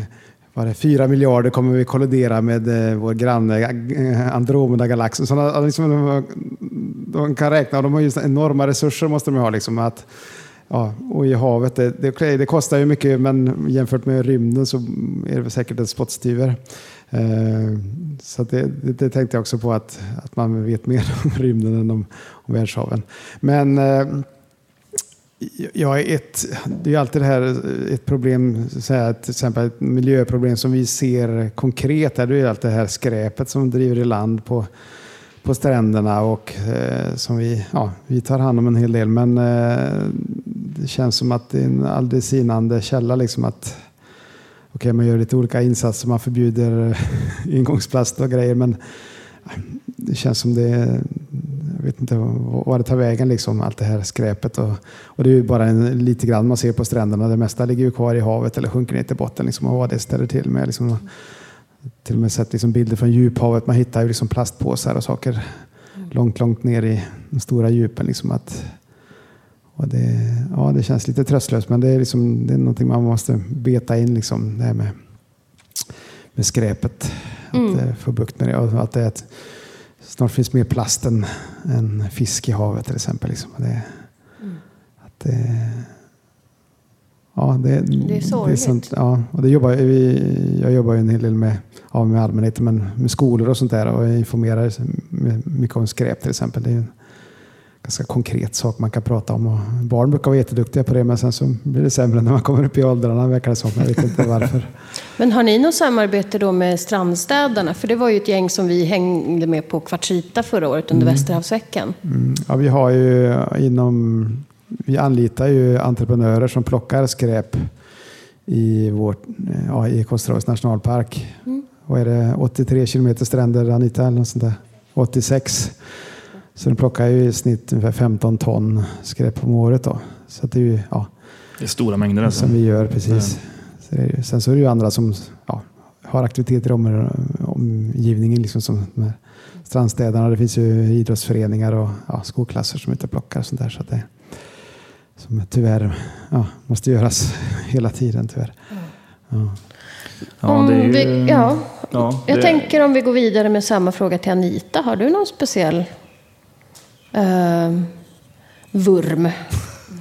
var det, 4 miljarder kommer vi kollidera med eh, vår granne eh, Andromeda-galaxen. Liksom, de, de, kan räkna, och de har just enorma resurser måste de ha. Liksom, att, ja, och i havet, det, det, det, kostar ju mycket men jämfört med rymden så är det säkert en spottstyver. Eh, så det, det, det, tänkte jag också på att, att man vet mer om rymden än om, om världshaven. Men eh, ja, ett, det är alltid det här ett problem, så här, till exempel ett miljöproblem som vi ser konkret. det är allt det här skräpet som driver i land på, på stränderna och eh, som vi, ja, vi tar hand om en hel del. Men eh, det känns som att det är en aldrig sinande källa. Liksom att okay, man gör lite olika insatser, man förbjuder ingångsplast och grejer, men det känns som det jag vet inte vad det tar vägen, liksom, allt det här skräpet. Och, och det är ju bara en, lite grann man ser på stränderna. Det mesta ligger ju kvar i havet eller sjunker ner till botten. Liksom, och vad det ställer till med. Liksom, till och med sett liksom, bilder från djuphavet. Man hittar ju liksom plastpåsar och saker mm. långt, långt ner i de stora djupen. Liksom, att, och det, ja, det känns lite tröstlöst, men det är, liksom, det är någonting man måste beta in, liksom, det här med, med skräpet. Mm. Att eh, få bukt med det. Och att det är ett, snart finns mer plast än, än fisk i havet till exempel. Liksom. Det, mm. att det, ja, det, det är sorgligt. Det är sånt, ja, och det jobbar, vi, jag jobbar ju en hel del med, ja, med allmänheten, men med skolor och sånt där och informerar mycket om skräp till exempel. Det är ganska konkret sak man kan prata om. Och barn brukar vara jätteduktiga på det, men sen så blir det sämre när man kommer upp i åldrarna, verkar det som. Jag vet inte varför. men har ni något samarbete då med Strandstädarna? För det var ju ett gäng som vi hängde med på Kvartsita förra året under mm. Västerhavsveckan. Mm. Ja, vi har ju inom... Vi anlitar ju entreprenörer som plockar skräp i, vårt, ja, i Kosterhavets nationalpark. Mm. Och är det 83 kilometer stränder, Anita? Eller något sånt där? 86. Så den plockar ju i snitt ungefär 15 ton skräp om året. Då. Så det är ju, ja, det är stora mängder alltså. Som vi gör, precis. Så det sen så är det ju andra som ja, har aktiviteter i omgivningen, liksom som de strandstädarna. Det finns ju idrottsföreningar och ja, skolklasser som inte plockar sånt där. Så det, som tyvärr ja, måste göras hela tiden tyvärr. Mm. Ja, Om det är ju, vi, ja, ja, jag det- tänker om vi går vidare med samma fråga till Anita. Har du någon speciell eh, vurm?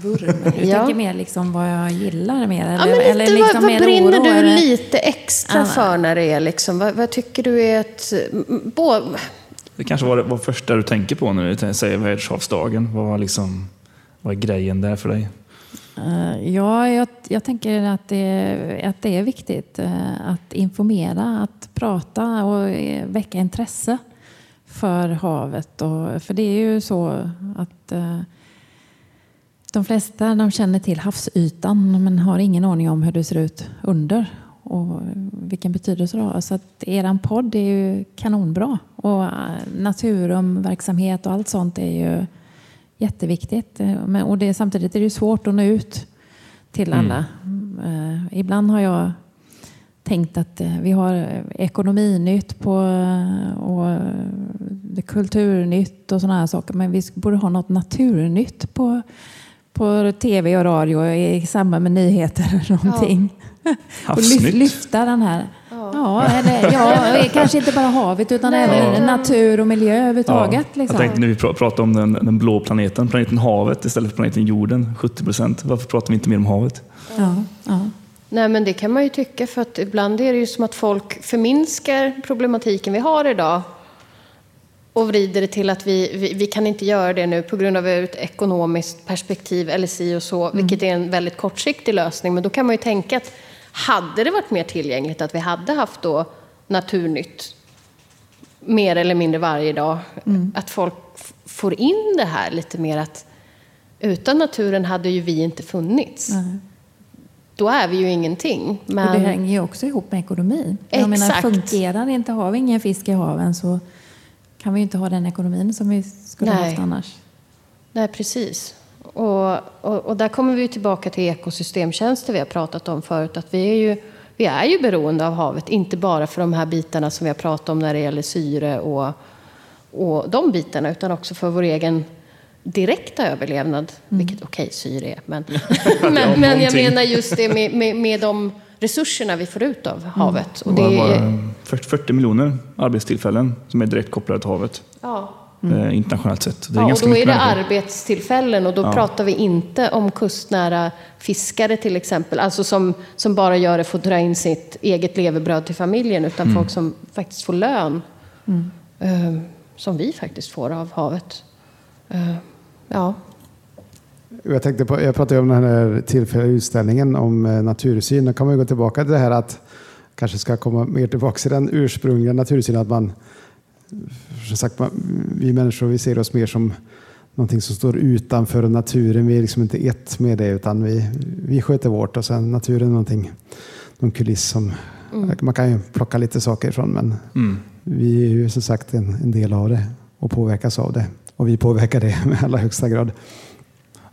Vurm. Du Ja. tänker mer liksom vad jag gillar mer? Eller, Ja, men lite, eller vad, liksom vad mer brinner du eller? lite extra Ja. för när det är liksom, vad, vad tycker du är ett... Bo, Det kanske var det var första du tänker på när du säger världshavsdagen. Vad, var liksom, vad är grejen där för dig? Eh, Ja, jag, jag tänker att det, att det är viktigt eh, att informera, att prata och eh, väcka intresse för havet. Och, för det är ju så att eh, de flesta de känner till havsytan men har ingen aning om hur det ser ut under och vilken betydelse det har. Så att eran podd är ju kanonbra. Och eh, naturumverksamhet och allt sånt är ju jätteviktigt. Men, och det, samtidigt är det svårt att nå ut till alla. Eh, ibland har jag tänkt att eh, vi har eh, ekonominytt på, eh, och kulturnytt och sådana här saker. Men vi borde ha något naturnytt på, på tv och radio i samband med nyheter eller någonting. och lyf, Havsnytt. lyfta den här. Ja, eller, ja, kanske inte bara havet utan Nej, även utan- natur och miljö överhuvudtaget. Jag liksom. tänkte när vi pra- pratar om den, den blå planeten, planeten havet istället för planeten jorden, 70 procent. Varför pratar vi inte mer om havet? Ja, ja. Nej men det kan man ju tycka för att ibland är det ju som att folk förminskar problematiken vi har idag och vrider det till att vi, vi, vi kan inte göra det nu på grund av ett ekonomiskt perspektiv eller si och så, vilket är en väldigt kortsiktig lösning. Men då kan man ju tänka att hade det varit mer tillgängligt att vi hade haft då Naturnytt mer eller mindre varje dag, att folk får in det här lite mer att utan naturen hade ju vi inte funnits. Nej. Då är vi ju ingenting. Och det Men hänger ju också ihop med ekonomin. Jag menar, Exakt. fungerar inte, har vi ingen fisk i haven så kan vi ju inte ha den ekonomin som vi skulle Nej. haft annars. Nej, precis. Och, och, och där kommer vi tillbaka till ekosystemtjänster vi har pratat om förut. Att vi är, ju, vi är ju beroende av havet, inte bara för de här bitarna som vi har pratat om när det gäller syre och, och de bitarna, utan också för vår egen direkta överlevnad. Vilket, okej, syre är, men, men, men jag menar just det med, med, med de resurserna vi får ut av havet. Och Det är, 40 40 miljoner arbetstillfällen som är direkt kopplade till havet. ja. eh, Internationellt sett. Det är Ja, och då är det människor. arbetstillfällen och då pratar vi inte om kustnära fiskare till exempel, alltså som, som bara gör det för att dra in sitt eget levebröd till familjen, utan folk som faktiskt får lön. Eh, som vi faktiskt får av havet. Eh, ja. Jag, tänkte på, jag pratade om den här tillfälliga utställningen om eh, natursyn. Då kan man gå tillbaka till det här att kanske ska komma mer tillbaka till den ursprungliga natursynen. Att man, som sagt, man, vi människor vi ser oss mer som någonting som står utanför naturen. Vi är liksom inte ett med det utan vi, vi sköter vårt och sen naturen är någonting, någon kuliss som man kan ju plocka lite saker ifrån men Mm. vi är ju som sagt en, en del av det och påverkas av det. Och vi påverkar det med allra högsta grad.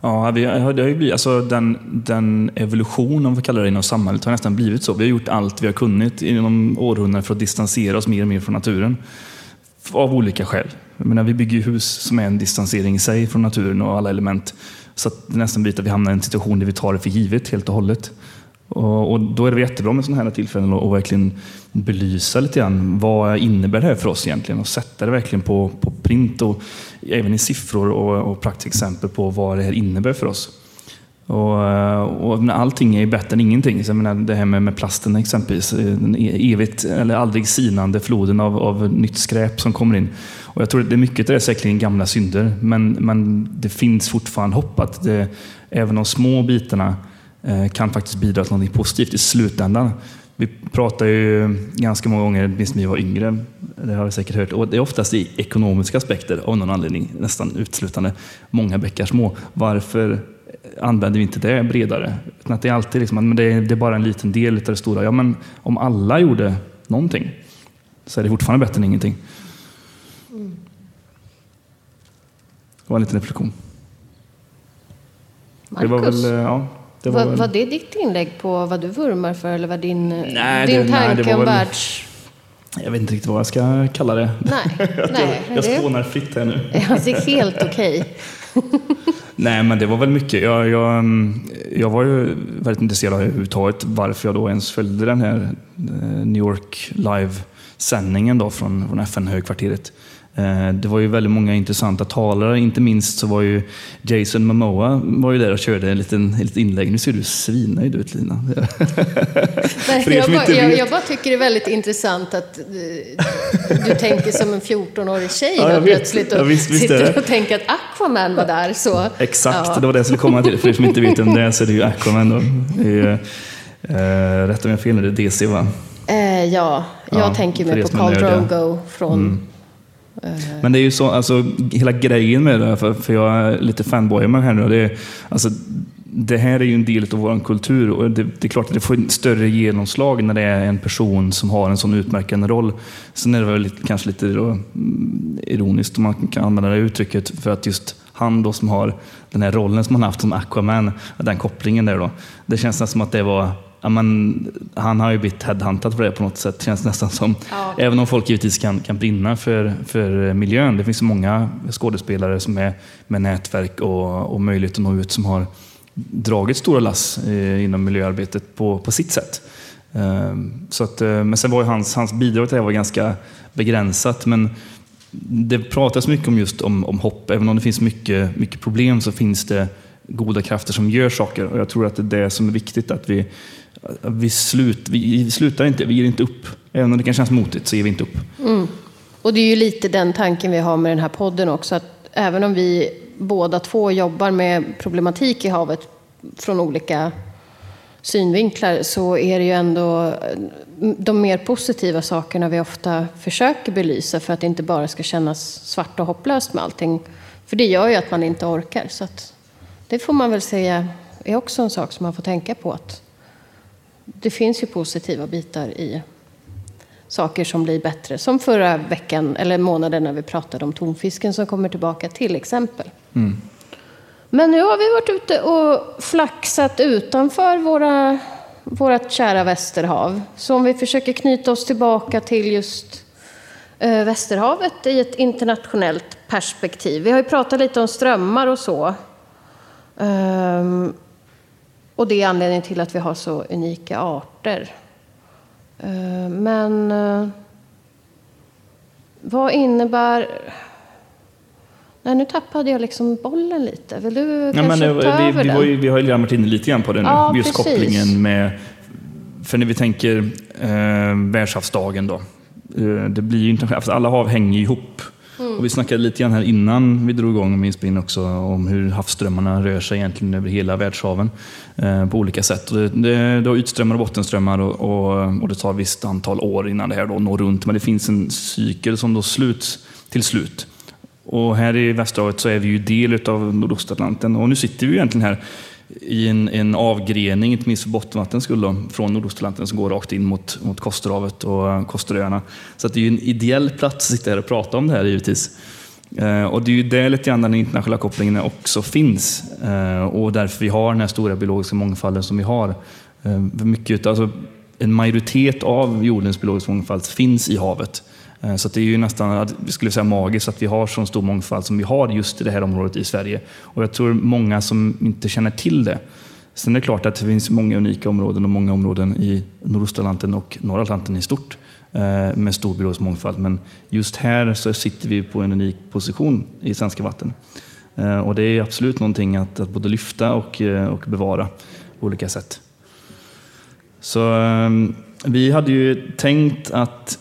Ja, vi har, det har ju blivit, alltså den, den evolution, om vi kallar det inom samhället, har nästan blivit så. Vi har gjort allt vi har kunnat inom århundraden för att distansera oss mer och mer från naturen. Av olika skäl. Jag menar, vi bygger ju hus som är en distansering i sig från naturen och alla element. Så att det nästan blir att vi hamnar i en situation där vi tar det för givet helt och hållet. Och, och då är det jättebra med sådana här tillfällen och, verkligen belysa lite grann vad innebär det här för oss egentligen och sätta det verkligen på, på print och även i siffror och, och praktiska exempel på vad det här innebär för oss. Och, eh, och allting är bättre än ingenting. Så jag menar, det här med, med plasten exempelvis. Eh, den e, evigt eller aldrig sinande floden av, av nytt skräp som kommer in. Och jag tror att det är mycket av det är säkerligen gamla synder. Men, men det finns fortfarande hopp att det, även de små bitarna kan faktiskt bidra till något positivt i slutändan. Vi pratar ju ganska många gånger, minst när vi var yngre, det har vi säkert hört, och det är oftast i ekonomiska aspekter av någon anledning, nästan uteslutande. Många bäckar små. Varför använder vi inte det bredare? Utan att det är alltid liksom, men det är, bara en liten del av det stora. Ja, men om alla gjorde någonting så är det fortfarande bättre än ingenting. Det var en liten reflektion. Det var Marcus, väl, eh, ja, det var var, väl, var det ditt inlägg på vad du vurmar för eller var din, Nej, din det- nej, tanke var om väl- världs... Jag vet inte riktigt vad jag ska kalla det. Nej, nej. jag det- spånar fritt här nu. Ja, det är helt okej. Nej, men det var väl mycket. Jag, jag, mm, jag var ju väldigt intresserad av överhuvudtaget varför jag då ens följde den här eh, New York Live-sändningen då från, från FN-högkvarteret. Eh, det var ju väldigt många intressanta talare, inte minst så var ju Jason Momoa var ju där och körde en liten, ett inlägg. Nu ser du svinnöjd ut Lina. Nej, jag, bara, jag, jag, bara tycker det är väldigt intressant att du, eh, du tänker som en 14-årig tjej ja, plötsligt och ja, visst, visst sitter och tänker att Aquaman var där. Så, Exakt, ja. det var det jag skulle komma till. För er som inte vet vem det är så är det ju Aquaman. Då. Är, eh, rätt om jag fel, det är DC va? Eh, ja, jag ja, tänker mig på Carl Drogo från mm. Eh. Men det är ju så, alltså hela grejen med det, för, för jag är lite fanboy med här nu, det, är, alltså, det här är ju en del av vår kultur och det, det, är klart att det får en större genomslag när det är en person som har en sån utmärkande roll. Sen är det väl lite, kanske lite då, ironiskt om man kan använda det uttrycket för att just han då som har den här rollen som han haft som Aquaman, den kopplingen där då. Det känns nästan som att det var ja, men, han har ju blivit headhuntad för det på något sätt. Känns nästan som. Ja. Även om folk givetvis kan, kan brinna för, för miljön. Det finns så många skådespelare som är med nätverk och, och möjlighet att nå ut som har dragit stora lass eh, inom miljöarbetet på, på sitt sätt. Eh, så att, eh, men sen var ju hans, hans bidrag till det var ganska begränsat. Men det pratas mycket om just om, om hopp. Även om det finns mycket, mycket problem så finns det goda krafter som gör saker. Och jag tror att det är det som är viktigt. Att vi, vi, slut, vi slutar inte, vi ger inte upp. Även om det kan kännas motigt så ger vi inte upp. Mm. Och det är ju lite den tanken vi har med den här podden också. Att även om vi båda två jobbar med problematik i havet från olika synvinklar så är det ju ändå de mer positiva sakerna vi ofta försöker belysa för att det inte bara ska kännas svart och hopplöst med allting. För det gör ju att man inte orkar. Så det får man väl säga är också en sak som man får tänka på. att det finns ju positiva bitar i saker som blir bättre. Som förra veckan, eller månaden när vi pratade om tonfisken som kommer tillbaka till exempel. Mm. Men nu har vi varit ute och flaxat utanför våra, vårt kära Västerhav. Så om vi försöker knyta oss tillbaka till just eh, Västerhavet i ett internationellt perspektiv. Vi har ju pratat lite om strömmar och så. Um, och det är anledningen till att vi har så unika arter. Uh, men uh, vad innebär... Nej, nu tappade jag liksom bollen lite. Vill du Nej, kanske men, ta vi, över vi, den? Vi, vi har ju redan varit inne lite grann på det nu. Ja, just precis. kopplingen med... För när vi tänker eh, världshavsdagen då. Eh, det blir ju inte, alla hav hänger ihop. Mm. Och vi snackade lite grann här innan vi drog igång med inspelningen också om hur havsströmmarna rör sig egentligen över hela världshaven eh, på olika sätt. Och det, det, det har ytströmmar och bottenströmmar och, och, och, det tar ett visst antal år innan det här då når runt. Men det finns en cykel som då sluts till slut. Och här i Västerhavet så är vi ju del av Nordostatlanten och nu sitter vi egentligen här i en, en avgrening, inte minst för bottenvattnets skull, då, från Nordostatlanten som går rakt in mot, mot Kosterhavet och eh, Kosteröarna. Så det är ju en ideell plats att sitta här och prata om det här givetvis. Eh, och det är ju där lite grann den internationella kopplingen också finns eh, och därför vi har den här stora biologiska mångfalden som vi har. Eh, mycket, alltså, en majoritet av jordens biologiska mångfald finns i havet. Eh, så det är ju nästan, vi skulle säga magiskt att vi har så stor mångfald som vi har just i det här området i Sverige. Och jag tror många som inte känner till det. Sen är det klart att det finns många unika områden och många områden i Nordostatlanten och norra Atlanten i stort eh, med stor biologisk mångfald. Men just här så sitter vi på en unik position i svenska vatten. Eh, och det är absolut någonting att, att både lyfta och, och bevara på olika sätt. Så vi hade ju tänkt att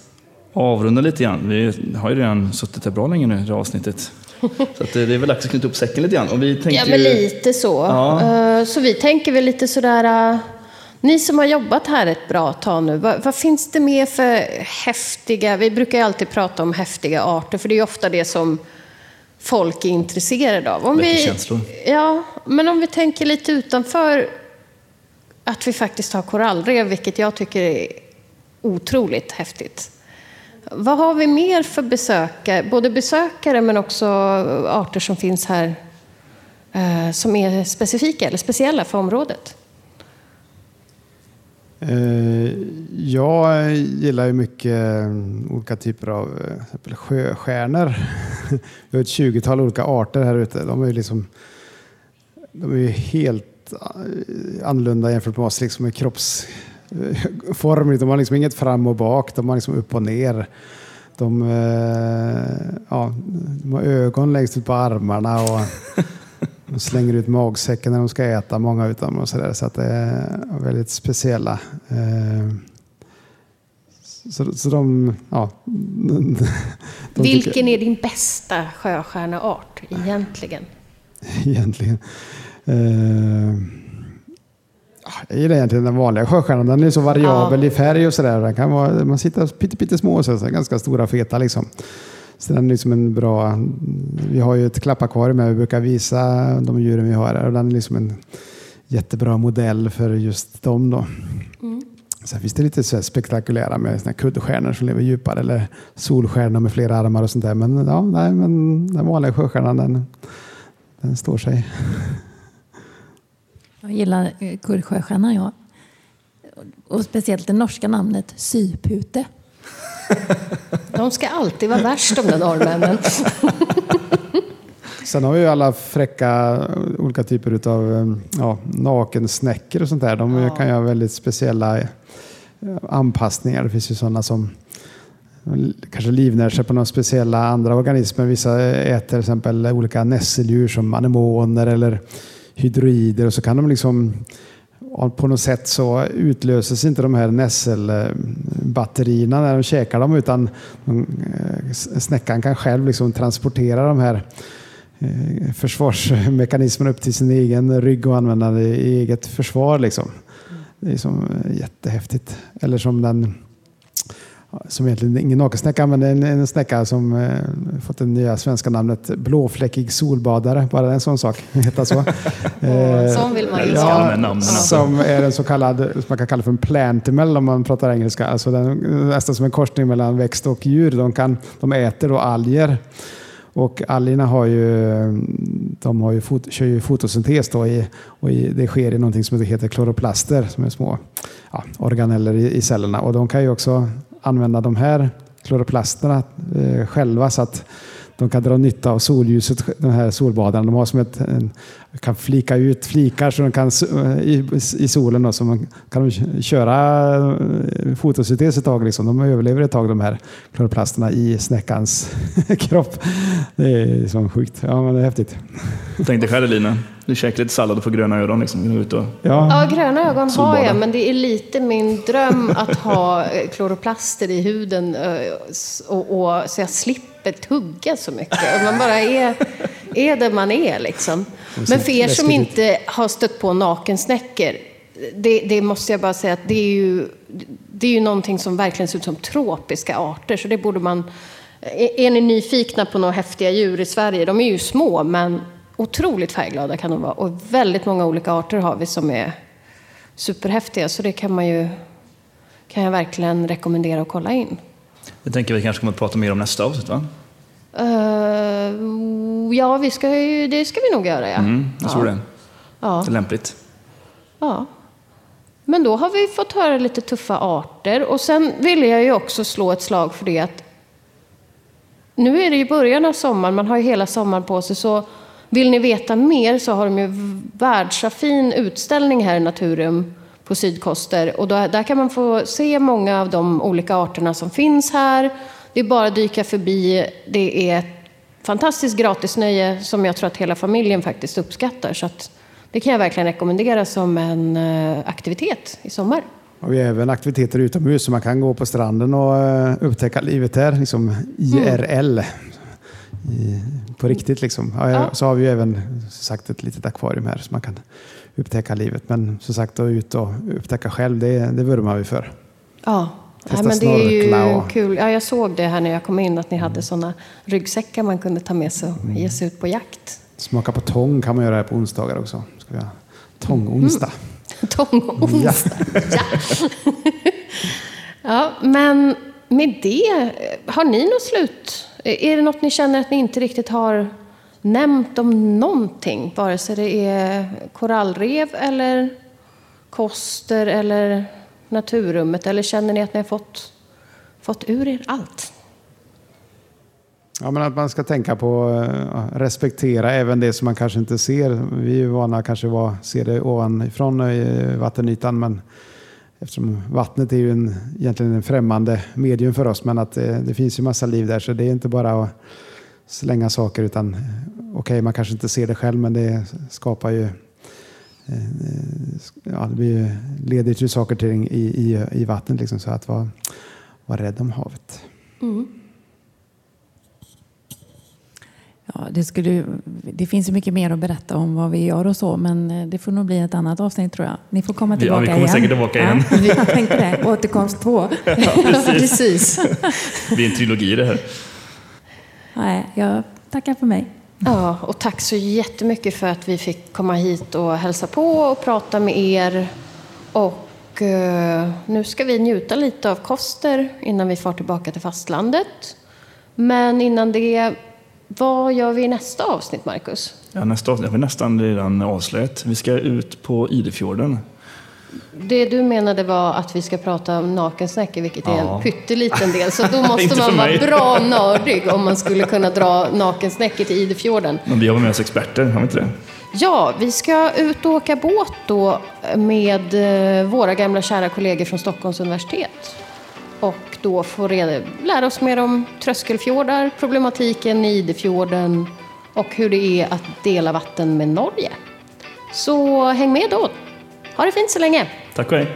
avrunda lite grann. Vi har ju redan suttit här bra länge nu i det avsnittet. Så det är väl dags att knyta upp säcken lite grann. Och vi ja, men lite så. Ja. Eh, så vi tänker väl lite sådär... Eh, ni som har jobbat här ett bra tag nu, vad, vad, finns det mer för häftiga... Vi brukar ju alltid prata om häftiga arter, för det är ju ofta det som folk är intresserade av. Om vi, känslor. Ja, men om vi tänker lite utanför att vi faktiskt har korallrev, vilket jag tycker är otroligt häftigt. Vad har vi mer för besökare? Både besökare men också arter som finns här eh, som är specifika eller speciella för området? Eh, jag gillar ju mycket eh, olika typer av eh, sjöstjärnor. Vi har ett tjugotal olika arter här ute. De är ju liksom de är ju helt eh, annorlunda jämfört med oss liksom med kroppsform. De har liksom inget fram och bak, de har liksom upp och ner. De, eh, ja, de har ögon längst ut på armarna och de slänger ut magsäcken när de ska äta, många av dem. Och så där, så att det är väldigt speciella. Eh, så, så de, ja. De Vilken tycker, är din bästa sjöstjärneart egentligen? Egentligen? Eh, jag gillar egentligen den vanliga sjöstjärnan. Den är så variabel ja. i färg och sådär. kan vara, man sitter pyttesmå, så, så ganska stora feta liksom. Så den är liksom en bra... Vi har ju ett klappakvarium här vi brukar visa de djuren vi har. Och den är liksom en jättebra modell för just dem. Då. Mm. Sen finns det lite så spektakulära med såna kuddstjärnor som lever djupare eller solstjärnor med flera armar och sånt där. Men, ja, nej, men den vanliga sjöstjärnan den, den står sig. Jag gillar eh, kurdsjöstjärnan jag. Och speciellt det norska namnet Sypute. De ska alltid vara värst de där norrmännen. Sen har vi ju alla fräcka olika typer av eh, ja, nakensnäckor och sånt där. De ja. kan göra väldigt speciella eh, anpassningar. Det finns ju sådana som kanske livnär sig på några speciella andra organismer. Vissa äter till exempel olika nässeldjur som anemoner eller hydroider och så kan de liksom på något sätt så utlöses inte de här nässelbatterierna när de käkar dem utan eh, snäckan kan själv liksom transportera de här eh, försvarsmekanismerna upp till sin egen rygg och använda det i eget försvar. Liksom. Det är som eh, jättehäftigt. Eller som den som egentligen ingen nakensnäcka, men en, en snäcka som eh, fått det nya svenska namnet blåfläckig solbadare. Bara en sån sak. Heter så. eh, som vill man ju ja, Som är en så kallad, som man kan kalla för en plantimal om man pratar engelska. Alltså den, nästan som en korsning mellan växt och djur. De, kan, de äter då alger. Och algerna har ju, de har ju fot, kör ju fotosyntes då i, och i, det sker i någonting som heter kloroplaster som är små ja, organeller i, i cellerna. Och de kan ju också använda de här kloroplasterna eh, själva så att de kan dra nytta av solljuset, de här solbadarna. De har som ett, en, kan flika ut flikar så de kan, eh, i, i solen då, så man kan de köra eh, fotosyntes ett tag. Liksom. De överlever ett tag de här kloroplasterna i snäckans kropp. Det är så sjukt. Ja, men det är häftigt. Tänk dig själv Lina, du käkar lite sallad och får gröna ögon. Liksom. Ut och ja. ja, gröna ögon solbada. har jag, men det är lite min dröm att ha kloroplaster i huden och, och, så jag slipper tugga så mycket. Och man bara är, är där man är liksom. Men för er som inte har stött på nakensnäckor, det, det, måste jag bara säga att det är ju, det är ju någonting som verkligen ser ut som tropiska arter. Så det borde man... Är ni nyfikna på några häftiga djur i Sverige? De är ju små, men otroligt färgglada kan de vara. Och väldigt många olika arter har vi som är superhäftiga. Så det kan man ju kan jag verkligen rekommendera att kolla in. Det tänker vi kanske kommer att prata mer om nästa avsnitt, va? Uh, ja, vi ska ju, det ska vi nog göra, ja. Mm, jag tror ja. det. Ja. Det är lämpligt. Ja. Men då har vi fått höra lite tuffa arter. Och sen vill jag ju också slå ett slag för det att nu är det ju början av sommaren, man har ju hela sommaren på sig. Så vill ni veta mer så har de ju världsafin utställning här i Naturum på Sydkoster. Och då, där kan man få se många av de olika arterna som finns här. Det är bara att dyka förbi. Det är fantastiskt gratisnöje som jag tror att hela familjen faktiskt uppskattar. Så det kan jag verkligen rekommendera som en eh, aktivitet i sommar. Och vi har även aktiviteter utomhus så man kan gå på stranden och eh, upptäcka livet där, liksom IRL. Mm. I, på riktigt liksom. Ja, Så har vi även sagt ett litet akvarium här så man kan upptäcka livet. Men som sagt, att ut och upptäcka själv, det, det vurmar vi för. Ja, ja men det är ju och... kul. Ja, jag såg det här när jag kom in, att ni hade sådana ryggsäckar man kunde ta med sig och mm. ge sig ut på jakt. Smaka på tång kan man göra här på onsdagar också. Ska vi ha tångonsdag. Mm. Tångonsdag, ja. ja. ja, men med det, har ni något slut? Är det något ni känner att ni inte riktigt har nämnt om någonting, vare sig det är korallrev eller koster eller naturrummet, eller känner ni att ni har fått, fått ur er allt? Ja, men att man ska tänka på att respektera även det som man kanske inte ser. Vi är vana kanske att se det ovanifrån eh, i vattenytan, men eftersom vattnet är ju en, egentligen en främmande medium för oss, men att det, det finns ju massa liv där, så det är inte bara att slänga saker, utan okej, okay, man kanske inte ser det själv, men det skapar ju ja, det leder till saker till i, i, i vattnet, liksom, så att vara, vara rädd om havet. Mm. Ja, det, skulle, det finns ju mycket mer att berätta om vad vi gör och så, men eh, det får nog bli ett annat avsnitt tror jag. Ni får komma tillbaka igen. Ja, vi kommer igen. säkert tillbaka igen. Ja, jag tänkte det. Återkomst två. Ja, precis. precis. Det blir en trilogi det här. Nej, jag tackar för mig. Ja, och tack så jättemycket för att vi fick komma hit och hälsa på och prata med er. Och eh, nu ska vi njuta lite av Koster innan vi far tillbaka till fastlandet. Men innan det vad gör vi i nästa avsnitt, Marcus? Ja, nästa avsnitt har vi nästan redan avslöjat. Vi ska ut på Idefjorden. Det du menade var att vi ska prata om nakensnäckor, vilket är en pytteliten del. Så då måste man vara bra nördig om man skulle kunna dra nakensnäckor till Idefjorden. Men vi har med oss experter, har vi inte det? Ja, vi ska ut och åka båt då med eh, våra gamla kära kollegor från Stockholms universitet och då få reda, lära oss mer om tröskelfjordar, problematiken i Idefjorden och hur det är att dela vatten med Norge. Så häng med då! Ha det fint så länge! Tack och hej!